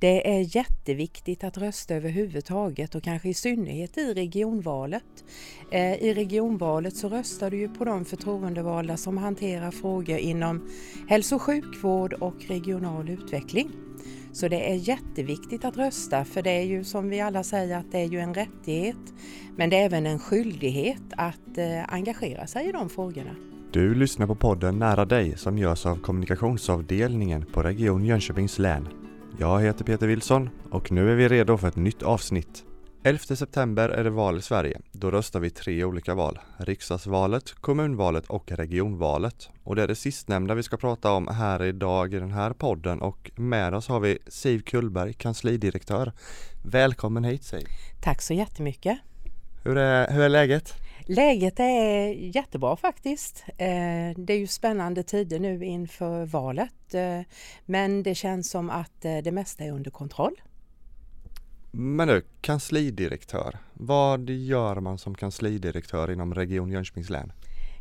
Det är jätteviktigt att rösta överhuvudtaget och kanske i synnerhet i regionvalet. Eh, I regionvalet så röstar du ju på de förtroendevalda som hanterar frågor inom hälso och sjukvård och regional utveckling. Så det är jätteviktigt att rösta för det är ju som vi alla säger att det är ju en rättighet men det är även en skyldighet att eh, engagera sig i de frågorna. Du lyssnar på podden Nära dig som görs av kommunikationsavdelningen på Region Jönköpings län. Jag heter Peter Wilson och nu är vi redo för ett nytt avsnitt. 11 september är det val i Sverige. Då röstar vi tre olika val. Riksdagsvalet, kommunvalet och regionvalet. Och det är det sistnämnda vi ska prata om här idag i den här podden och med oss har vi Siv Kullberg, kanslidirektör. Välkommen hit Siv! Tack så jättemycket! Hur är, hur är läget? Läget är jättebra faktiskt. Eh, det är ju spännande tider nu inför valet eh, men det känns som att eh, det mesta är under kontroll. Men du, kanslidirektör, vad gör man som kanslidirektör inom Region Jönköpings län?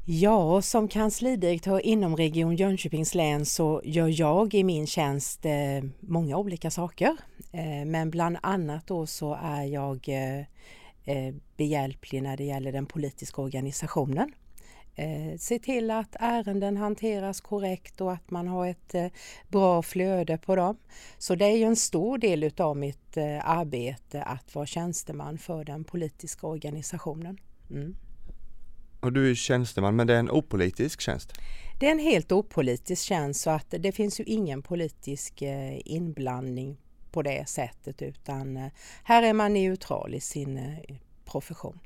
Ja, som kanslidirektör inom Region Jönköpings län så gör jag i min tjänst många olika saker. Men bland annat då så är jag behjälplig när det gäller den politiska organisationen. Eh, se till att ärenden hanteras korrekt och att man har ett eh, bra flöde på dem. Så det är ju en stor del utav mitt arbete att vara tjänsteman för den politiska organisationen. Mm. Och du är tjänsteman, men det är en opolitisk tjänst? Det är en helt opolitisk tjänst så att det finns ju ingen politisk inblandning på det sättet utan eh, här är man neutral i sin eh, profession.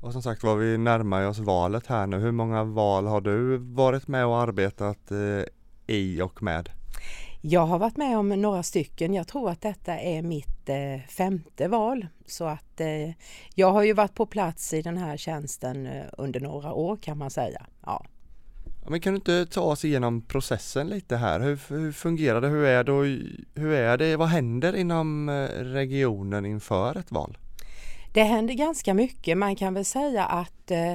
Och som sagt var vi närmar oss valet här nu. Hur många val har du varit med och arbetat eh, i och med? Jag har varit med om några stycken. Jag tror att detta är mitt femte val. Så att jag har ju varit på plats i den här tjänsten under några år kan man säga. Ja. Men kan du inte ta oss igenom processen lite här? Hur, hur fungerar det? Hur är det, och, hur är det? Vad händer inom eh, regionen inför ett val? Det händer ganska mycket. Man kan väl säga att eh,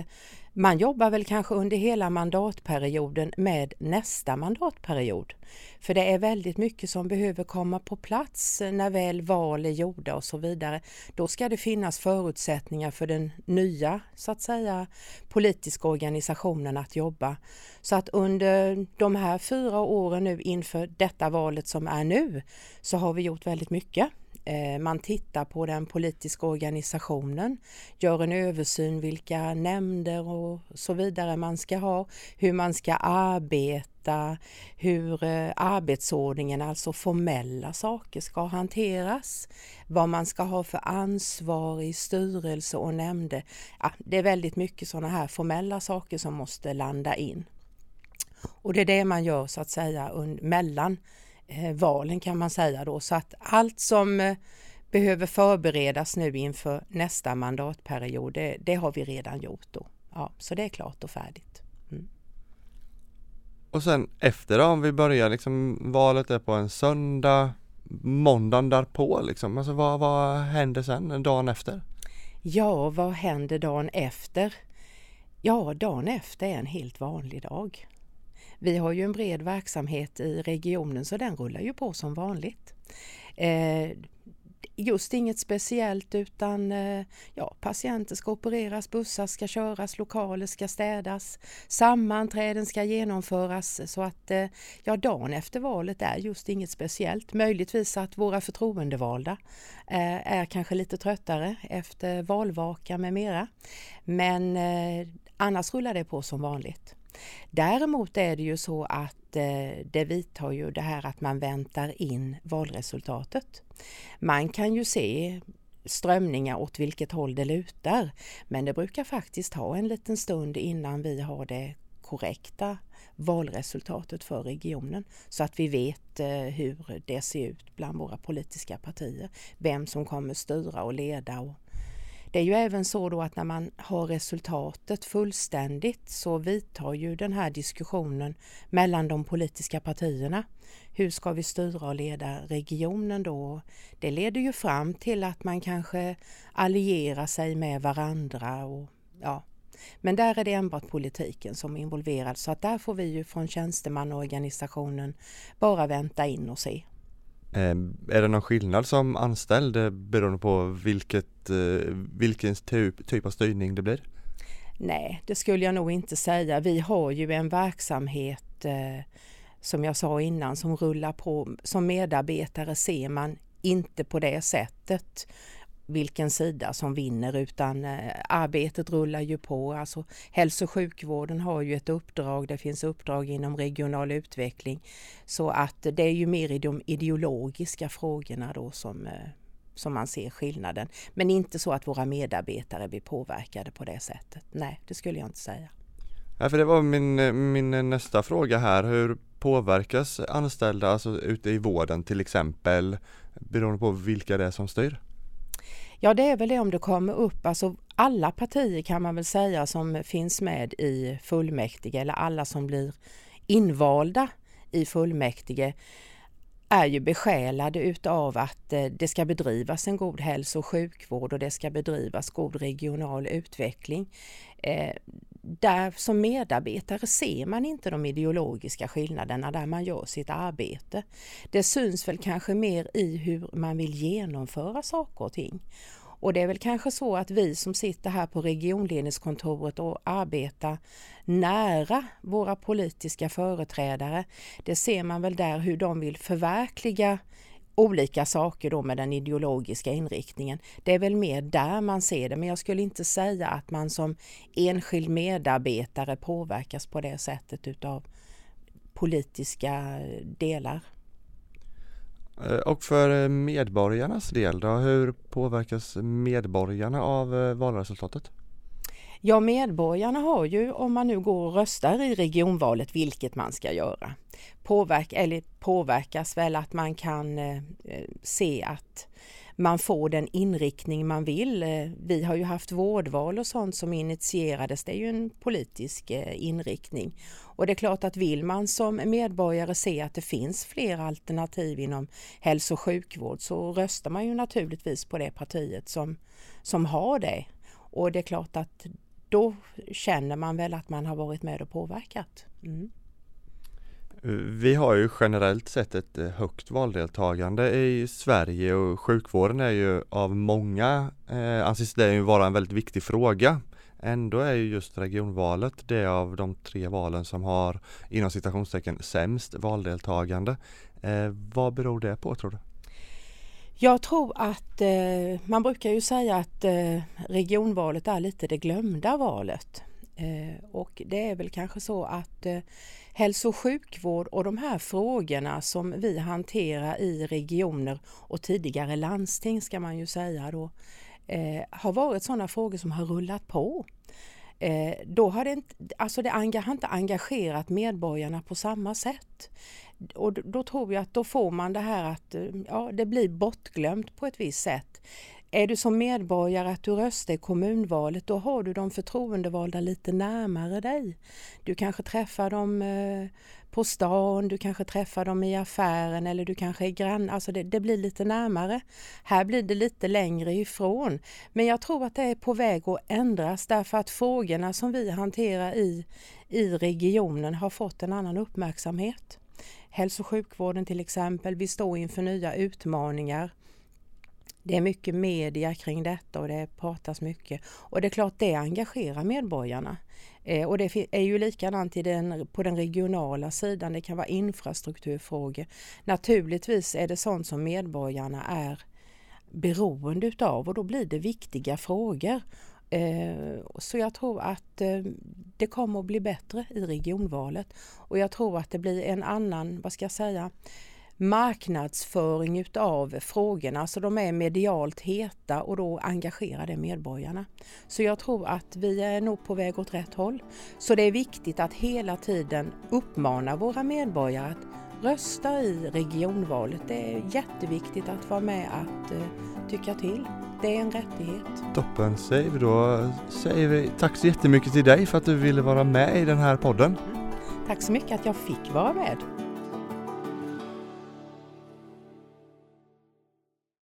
man jobbar väl kanske under hela mandatperioden med nästa mandatperiod. För det är väldigt mycket som behöver komma på plats när väl val är gjorda och så vidare. Då ska det finnas förutsättningar för den nya, så att säga, politiska organisationen att jobba. Så att under de här fyra åren nu inför detta valet som är nu så har vi gjort väldigt mycket. Eh, man tittar på den politiska organisationen, gör en översyn vilka nämnder och så vidare man ska ha, hur man ska arbeta, hur eh, arbetsordningen, alltså formella saker, ska hanteras, vad man ska ha för ansvar i styrelse och nämnder. Ja, det är väldigt mycket sådana här formella saker som måste landa in. Och det är det man gör så att säga mellan valen kan man säga då. Så att allt som eh, behöver förberedas nu inför nästa mandatperiod, det, det, har vi redan gjort då. Ja, så det är klart och färdigt. Mm. Och sen efter då, om vi börjar liksom, valet är på en söndag, måndagen därpå liksom, alltså vad, vad händer sen, dagen efter? Ja, vad händer dagen efter? Ja, dagen efter är en helt vanlig dag. Vi har ju en bred verksamhet i regionen så den rullar ju på som vanligt. Eh, just inget speciellt utan eh, ja, patienter ska opereras, bussar ska köras, lokaler ska städas, sammanträden ska genomföras så att eh, ja, dagen efter valet är just inget speciellt. Möjligtvis att våra förtroendevalda eh, är kanske lite tröttare efter valvaka med mera. Men annars rullar det på som vanligt. Däremot är det ju så att eh, det vidtar ju det här att man väntar in valresultatet. Man kan ju se strömningar åt vilket håll det lutar men det brukar faktiskt ta en liten stund innan vi har det korrekta valresultatet för regionen så att vi vet eh, hur det ser ut bland våra politiska partier. Vem som kommer styra och leda och det är ju även så då att när man har resultatet fullständigt så vidtar ju den här diskussionen mellan de politiska partierna. Hur ska vi styra och leda regionen då? Det leder ju fram till att man kanske allierar sig med varandra och ja, men där är det enbart politiken som är involverad så att där får vi ju från tjänstemannaorganisationen bara vänta in och se. Eh, är det någon skillnad som anställd eh, beroende på vilket, eh, vilken typ, typ av styrning det blir? Nej, det skulle jag nog inte säga. Vi har ju en verksamhet eh, som jag sa innan som rullar på. Som medarbetare ser man inte på det sättet vilken sida som vinner utan eh, arbetet rullar ju på. Alltså, hälso och sjukvården har ju ett uppdrag, det finns uppdrag inom regional utveckling. Så att det är ju mer i de ideologiska frågorna då som, eh, som man ser skillnaden. Men inte så att våra medarbetare blir påverkade på det sättet. Nej, det skulle jag inte säga. Ja, för det var min, min nästa fråga här. Hur påverkas anställda alltså ute i vården till exempel beroende på vilka det är som styr? Ja, det är väl det om det kommer upp, alltså alla partier kan man väl säga som finns med i fullmäktige eller alla som blir invalda i fullmäktige är ju besjälade utav att eh, det ska bedrivas en god hälso och sjukvård och det ska bedrivas god regional utveckling. Eh, där som medarbetare ser man inte de ideologiska skillnaderna där man gör sitt arbete. Det syns väl kanske mer i hur man vill genomföra saker och ting. Och det är väl kanske så att vi som sitter här på regionledningskontoret och arbetar nära våra politiska företrädare, det ser man väl där hur de vill förverkliga olika saker då med den ideologiska inriktningen. Det är väl mer där man ser det, men jag skulle inte säga att man som enskild medarbetare påverkas på det sättet utav politiska delar. Eh, och för eh, medborgarnas del då, hur påverkas medborgarna av eh, valresultatet? Ja, medborgarna har ju, om man nu går och röstar i regionvalet, vilket man ska göra, påverk, eller påverkas väl att man kan eh, eh se att man får den inriktning man vill. Eh, vi har ju haft vårdval och sånt som initierades, det är ju en politisk eh, inriktning. Och det är klart att vill man som medborgare se att det finns fler alternativ inom hälso och sjukvård så röstar man ju naturligtvis på det partiet som, som har det. Och det är klart att då känner man väl att man har varit med och påverkat. Mm. Eh, vi har ju generellt sett ett eh, högt valdeltagande i Sverige och sjukvården är ju av många eh, anses det vara en väldigt viktig fråga. Ändå är ju just regionvalet det av de tre valen som har inom citationstecken sämst valdeltagande. Eh, vad beror det på tror du? Jag tror att eh, man brukar ju säga att eh, regionvalet är lite det glömda valet. Eh, och det är väl kanske så att eh, hälso och sjukvård och de här frågorna som vi hanterar i regioner och tidigare landsting ska man ju säga då, eh, har varit sådana frågor som har rullat på. Eh, då har det, inte, alltså det har inte engagerat medborgarna på samma sätt. Och då, då tror jag att då får man det här att eh, ja, det blir bortglömt på ett visst sätt. Är du som medborgare att du röstar i kommunvalet då har du de förtroendevalda lite närmare dig. Du kanske träffar dem eh, på stan, du kanske träffar dem i affären eller du kanske är grann, alltså det, det, blir lite närmare. Här blir det lite längre ifrån. Men jag tror att det är på väg att ändras därför att frågorna som vi hanterar i, i regionen har fått en annan uppmärksamhet. Hälso och sjukvården till exempel, vi står inför nya utmaningar. Det är mycket media kring detta och det pratas mycket. Och det är klart det engagerar medborgarna. Eh, och det är ju likadant i den, på den regionala sidan, det kan vara infrastrukturfrågor. Naturligtvis är det sånt som medborgarna är beroende utav och då blir det viktiga frågor. Eh, så jag tror att eh, det kommer att bli bättre i regionvalet och jag tror att det blir en annan, vad ska jag säga, marknadsföring utav frågorna så de är medialt heta och då engagerar det medborgarna. Så jag tror att vi är nog på väg åt rätt håll. Så det är viktigt att hela tiden uppmana våra medborgare att rösta i regionvalet. Det är jätteviktigt att vara med att uh, tycka till. Det är en rättighet. Toppen säger vi då. Säger vi tack så jättemycket till dig för att du ville vara med i den här podden. Mm. Tack så mycket att jag fick vara med.